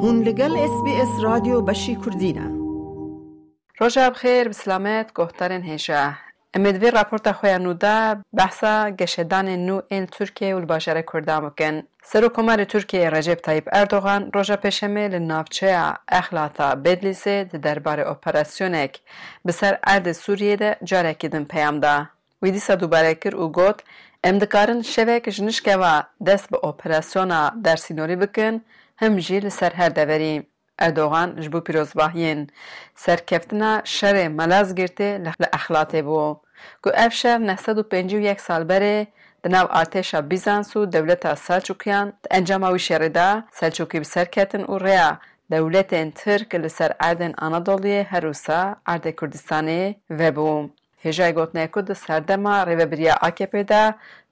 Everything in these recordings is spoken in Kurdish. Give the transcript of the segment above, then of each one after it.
Hûn li gel SBS Radyo beşî Kurdî ne. Roja bixêr, bi silamet guhdarên hêja. Em ê di vê raporta xwe ya nû de behsa geşedanên nû ên li Tirkiyeyê û li bajarê Kurdan bikin. Serokkomarê Tirkiyeyê Recep Tayyîp Erdogan roja pêşemê li navçeya Exlata Bedlîsê di derbarê operasyonek bi ser erdê Sûriyeyê de carekî din peyam da. Wî dîsa dubare kir û got, Em dikarin şevek ji nişkeva dest bi operasyona dersînorî bikin, him jî li ser her deverî. Erdogan ji bo pîrozbahiyên serkeftina şerê Malazgîrtê li Ehlatê bû ku ev şer neh sed û pêncî û yek sal berê di nav artêşa Bîzans û dewleta Selçûkiyan di encama wî şerê de Selçûkî bi ser ketin û rêya dewletên Tirk li ser erdên Anadoliyê herwisa erdê Kurdistanê vebû. Hêjayê gotinê ku di serdema rêvebiriya AKP'ê de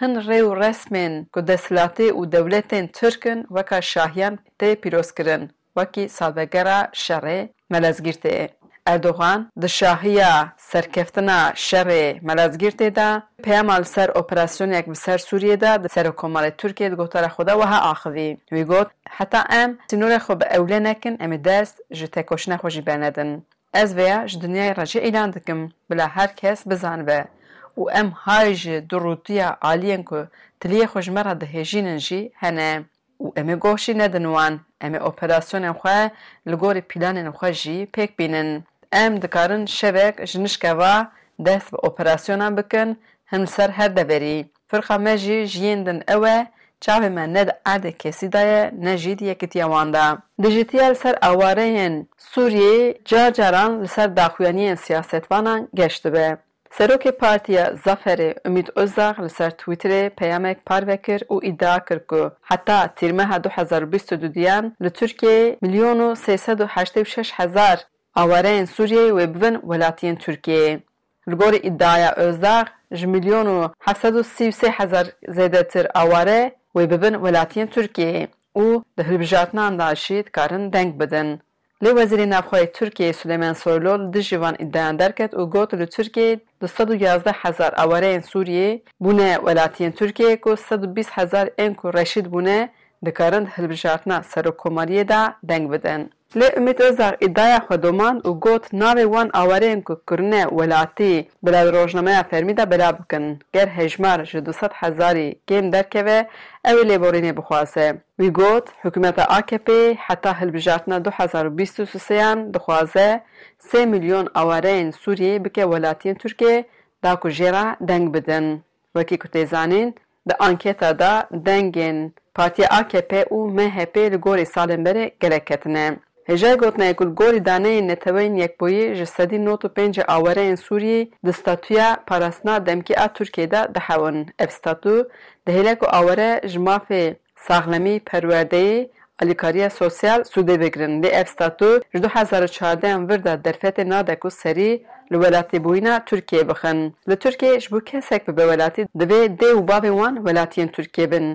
hin rê û resmên ku desthilatê û dewletên Tirk in weka şahiyan tê pîrozkirin wekî salvegera şerê Melezgîrtê. Erdogan di şahiya serkeftina şerê Melezgîrtê de peyama li ser operasyonêk bi ser Sûriyê de di Serokomarê Tirkiyê di gotara xwe de wiha axivî. Wî got, Heta em sînorê xwe bi ewle nekin em ê dest ji tekoşîna xwe jî bernedin. Ez vêya ji dinyayê re jî îlan dikim bila her kes bizanibe û em hay ji durûtiya aliyên ku tiliyê xwe ji me re dihêjînin jî hene û em ê goh jî nedin wan. Em ê operasyonên xwe li gorî pîlanên xwe jî pêk bînin. Em dikarin şevek ji nişkeva dest bi operasyonan bikin hin li ser her deverî. Firqa me jî ji yên din ew e, çavê me ne di erdê kesî de ye ne jî di yekitiya wan de. Dijitiya li ser awareyên Sûriyeyê car caran li ser daxuyaniyên siyasetvanan geş dibe. Serokê Partiya Zaferê Umît Ozdag li ser Twitterê peyamek parve kir û îdia kir ku heta tîrmeha du hezar û bîst û du diyan li Tirkiyeyê milyon û sê sed û heştê û şeş hezar awareyên Sûriyeyê wê bibin welatiyên Tirkiyeyê. Li gorî îdiaya Ozdag, ji milyon û heft sed û sî û sê hezar zêdetir aware wê bibin welatiyên Tirkiyeyê û di hilbijartinan de jî dikarin deng bidin. Lê Wezîrê Navxwe yê Tirkiyeyê Suleyman Soylu li dijî van îdiayan derket û got li Tirkiyeyê du sed û yazdeh hezar awareyên Sûriyeyê bûne welatiyên Tirkiyeyê ku sed û bîst hezar ên ku reşîd bûne dikarin di hilbijartina Serokkomariyê de deng bidin. Lê Umît Ozdag îdiaya xwe domand û got navê wan awareyên ku kirine welatî bila di rojnameya fermî de belav bikin. Ger hejmar ji du sed hezarî kêm derkeve ew ê lêborînê bixwaze. Wî got hikûmeta AKP'ê heta hilbijartina du hezar û bîst û seyan dixwaze sê milyon awareyên Sûriyeyê bike welatiyên Tirkiyê da ku jê re deng bidin. Wekî ku tê zanîn Di anketa de dengên Partiya akp û MHP li gorî salên berê gelek ketine hêjayî gotinayê ku li gorî daneyên Neteweyên Yekbûyî ji sedî nod û pênc a awereyên Sûriyê di statuya parastina demkî a Tirkiyê de dihewin. Ev statu dihêle ku awere ji mafê. Saxlemî, perwerdeyî, alîkariya sosyal sûdê bigirin lê ev statu ji du hezar û çardeh an vir de derfetê nade ku serî li welatîbûyîna Tirkiyeyê bixin. Li Tirkiyeyê ji bo kesek bibe welatî divê dê û bavên wan welatiyên Tirkiyê bin.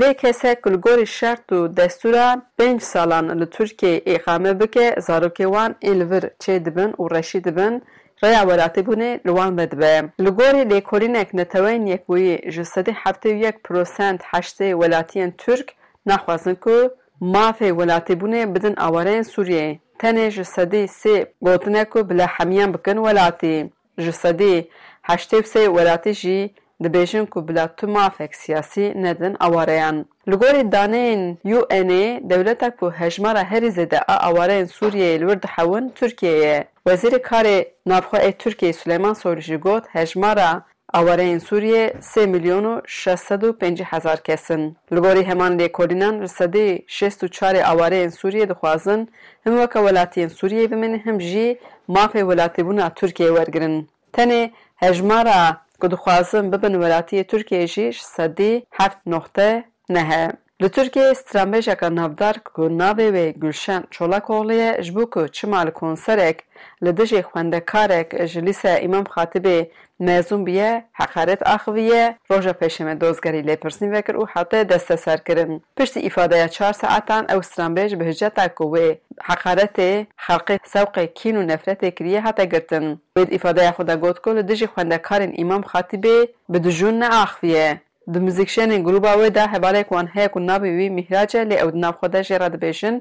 Lê kesek ku li gorî şert û destûran pênc salan li Tirkiyeyê îqame bike, zarokê wan ê li vir çêdibin û reşî dibin Rêya welatîbûnê li wan vedibe. Li gorî lêkolînek Neteweyên Yekbûyî ji sedî heftê û yek prosent heştê welatiyên Tirk naxwazin ku mafê welatîbûnê bidin awareyên Sûriyeyê. Tenê ji sedî sê gotine ku bila hemiyan bikin welatî. Ji sedî heştê û sê welatî jî Dibêjin ku bila tu mafek siyasî nedin awareyan. Li gorî daneyên UN'ê dewleta ku hejmara herî zêde a awareyên Sûriyeyê li wir dihewin Tirkiye ye. Wezîrê Karê Navxwe ê Tirkiyeyê Suleyman Soylu jî got hejmara awareyên Sûriyê sê milyon û şeş sed û pêncî hezar kes in. Li gorî heman lêkolînan li sedî şêst û çarê awareyên Sûriyê dixwazin him weke welatiyên Sûriyeyê bimînin him jî mafê welatîbûna Tirkiyeyê wergirin. Tenê hejmara ku dixwazin bibin welatiyê Tirkiyeyê jî ji sedî heft noxte ne he. Li Tirkiyeyê stranbêjeka navdar ku navê wê Gulşen Çolakoglû ye ji bo ku çima li konserek li dijî xwendekarek ji Lîseya Îmam Xatibê mezûn bûye heqaret axivîye, roja pêşemê dozgerî lêpirsîn vekir û hate desteserkirin. Piştî îfadeya çar saetan ew stranbêj bi hiceta ku wê heqaretê xelqê sewqê kîn û nefretê kiriye hate girtin. Wê di îfadeya xwe de got ku li dijî xwendekarên Îmam Xatîbê bi dijûn neaxiviye. Di muzîkşênên grûba wê de hevalêk wan heye ku navê wî Mîhrac e lê ew di nav xwe de jê re dibêjin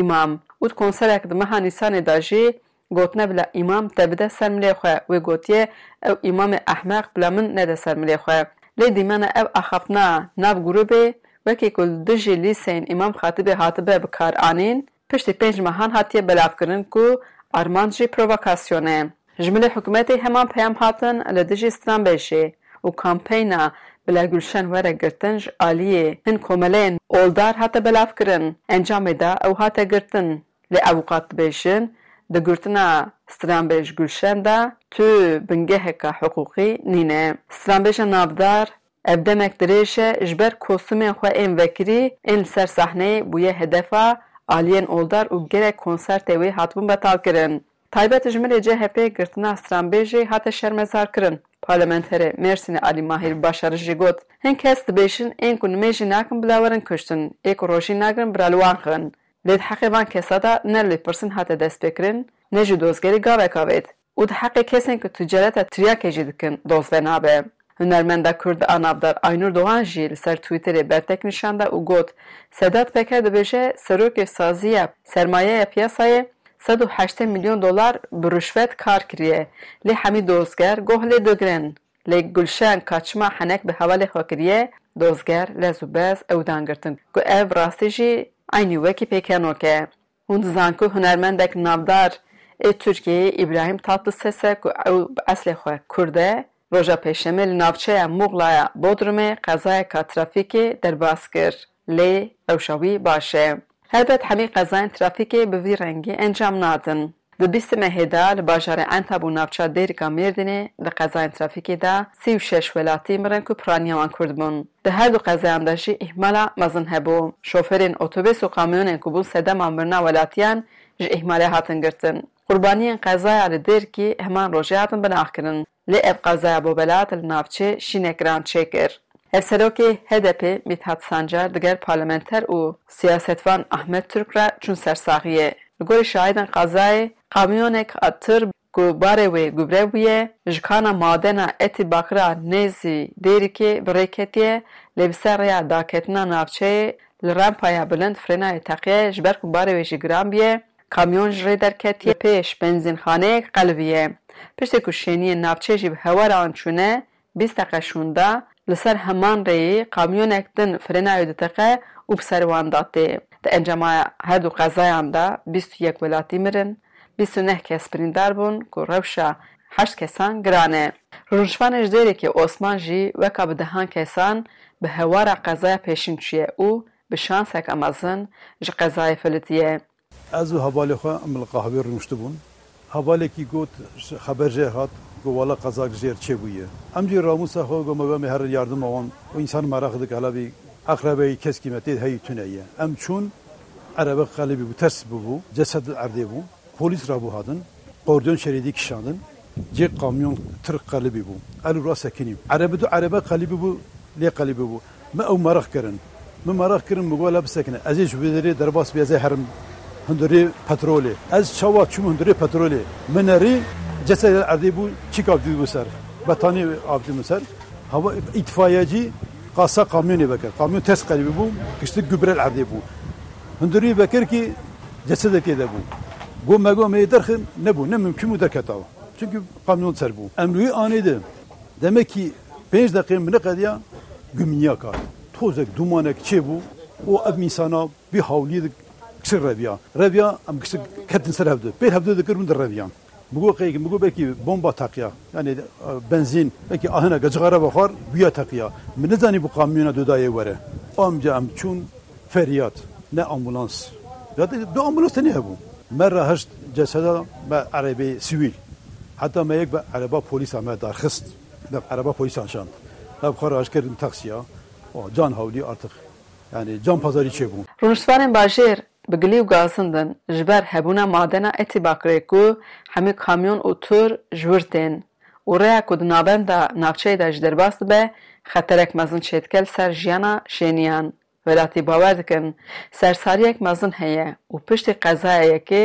Îmam û di konserek di meha Nîsanê de jî gotine bila Îmam te bide ser milê xwe wê gotiye ew Îmamê ehmeq bila min nede ser milê xwe lê dîmena ev axaftina nav grûbê wekî ku li dijî lîseyên Îmam Xatîbê hatibe bikaranîn Piştî pênc mehan hatiye belavkirin ku armanc jî provokasyonê ye. Ji milê hikûmetê heman peyam hatin li dijî stranbêjê û kampeyna Bila Gulşen were girtin ji aliyê hin komeleyên oldar hate belavkirin. Encamê de ew hate girtin. Lê ew qat dibêjin di girtina stranbêj Gulşen de tu bingeheke hiqûqî nîne. Stranbêja navdar Ev demek dirêj e ji ber kostûmên xwe ên vekirî ên li ser sahneyê bûye hedefa aliyên oldar û gelek konsertê wê hatibûn betalkirin. Taybet ji milê CHP'ê girtina stranbêjê hate şermezarkirin. Parlamenterê Mêrsînê Alî Mahîr Başar jî got, Hin kes dibêjin ên ku nimêjî nakin bila werin kuştin, ê ku rojîn nagrin bila li wan xirin. Lê di heqê van kesa de ne lêpirsîn hate destpêkirin ne jî dozgerî gavek avêt. Û di heqê kesên ku ticareta tiryakê jî dikin doz ve nabe. Hunermenda Kurd a navdar Aynur Doğan jî li ser Twitterê bertek nîşan da û got, Sedat Peker dibêje Serokê Saziya Sermayeya Piyasayê sed û heştê milyon dolar bi rûşvet kar kiriye, lê hemî dozger goh lê digirin. Lê Gulşen Kaçma henek bi hevalê xwe kiriye dozger lez û bez ew dan girtin ku ev bi rastî jî eynî wekî pêkenok e. Hûn dizan ku hunermendek navdar ê Tirkiyeyê Îbrahîm Tatlises e ku ew bi eslê xwe kurd e, roja pêşemê li navçeya Muxla ya Bodrumê qezayeka trafîkê derbas kir, lê rewşa wî baş e. Helbet hemî qezayên trafîkê bi vî rengî encam nadin. Di bîst mehê de li bajarê Entab û navçeya Dêrika Mêrdînê di qezayên trafîkê de sî û şeş welatî mirin ku piraniya wan Kurd bûn. Di her du qezayan de jî îhmala mezin hebû. Şofêrên otobês û kamyonên ku bûn sedema mirina welatiyan ji îhmalê hatin girtin. Qurbaniyên qezaya li Dêrkî heman rojê hatin binaxkirin. Lê ev qezaya Bobelat li navçê Şînê giran çêkir. Hevserokê HDP'ê Mîthat Sancar diger parlamenter û siyasetvan Ahmet Turk re çûn ser saxiyê. Li gorî şahîdên qezayê, kamyonek a tir ku barê wê gubre bûye, ji kana madena Etî Bakira nêzî Dêrikê bi rê ketiye, lê bi ser rêya daketina navçeyê li rempaya bilind frênayê teqiye ji ber ku barê wê jî giran bûye, Kamyon ji rê derketiye pêş benzînxaneyek qelivîyê. Piştî ku şêniyên navçê jî bi hewera wan çûne, bîst teqe şûn da, li ser heman rêyî kamyonek din frêna wê diteqe û bi ser wan da tê. Di encama her du qezayan de bîst û yek welatî mirin, bîst û neh kes birîndar bûn ku rewşa heşt kesan giran e. Rûnişvanên ji Dêrikê Osman jî weka bi dehan kesan bi hewara qezaya pêşîn çûye û Bi şanseke mezin ji qezayê Filitiyê. Ez û hevalê xwe em li qahwê rûniştibûn. Hevalekî got, Ji xeber jê hat ku wala qezak jêr çêbûye. Em jî rabûn ser xwe, gotin em ê herin yardima wan û însan mereq dike hela vî eqrebeyî keskî me tê de heyî tune ye. Em çûn, erebek qelibî bû, ters bûbû, cesed li erdê bû. Polîs raguhadin, qordyon şerîdî kişandin, cê kamyon tir qelibî bû. Elû ra sekinî. Erebi du erebe qelibî bû lê qelibî bû. Min ew meraq kirin. Min meraq kirin min got la bisekine. Ez ê ji vê rê derbas bî ez ê herim hundu rê petrolê. Ez çawa çûm hundu rê petrolê. Min erî cesedê li erdê bû çîk avitîbû ser. Betanî avitî min ser. Hava îtfaiyecî qasa kamyonê vekir. Kamyon ters qelibî bû, kiştik gubre li erdê bû. Hundirî vekir kî cesedekê de bû. Got me got meyê derxin nebû ne mimkîn bû derketa û. Çimkî qamyon ser bû. Em li wî anê de demekî pênc deqê min neqediya gumîniya ka tozek dûmanek çêbû û ev mînsana bî hawliyê di kisik reviya. Reviya em kisik ketin ser hev di. Pêl hev di dikir bûn di reviyan. Bigo qeyik bigo belkî bomba teqiya yanî benzîn belkî ahina ke cixare ve xwar bûya teqiya. Min nizanîbû kamyona Dûdayê were. Amca em çûn feryad ne ambûlans ya te du ambûlans tenê hebû. Me re hişt ceseda me erebê sivîl heta me yek bi ereba polîsa me darxist. Me bi ereba polîsan şand. Me bi xwe re aşkir in taksiya. Can hewlî artiq yanî can pazarî çêbû. Rûniştvanên bajêr Bi gilî û gazindin ji ber hebûna madena Etîbakrê ku hemû kamyon û tur ji wir tên û rêya ku di navenda navçeyê de jî derbas dibe xeterek mezin çêdike li ser jiyana şêniyan. Welatî bawer dikin sersariyek mezin heye û piştî qezaya yekê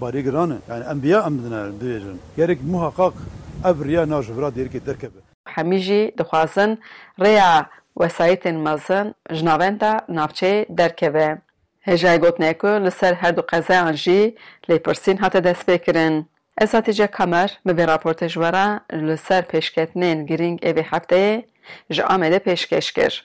Barê giran e. Yanî em bi ya em bidine bibêjin. Gerek muheqaq ev riya na ji vira dêrikê derkeve. Hemî jî dixwazin rêya wesayîtên mezin ji navenda navçeyê derkeve. Hêjayê gotinê ku li ser her du qezeyan jî lêpirsîn hate destpêkirin. Ez Hatîce Kamer bi vê raportê ji we re li ser pêşketinên girîng ê vê hefteyê ji Amedê pêşkêş kir.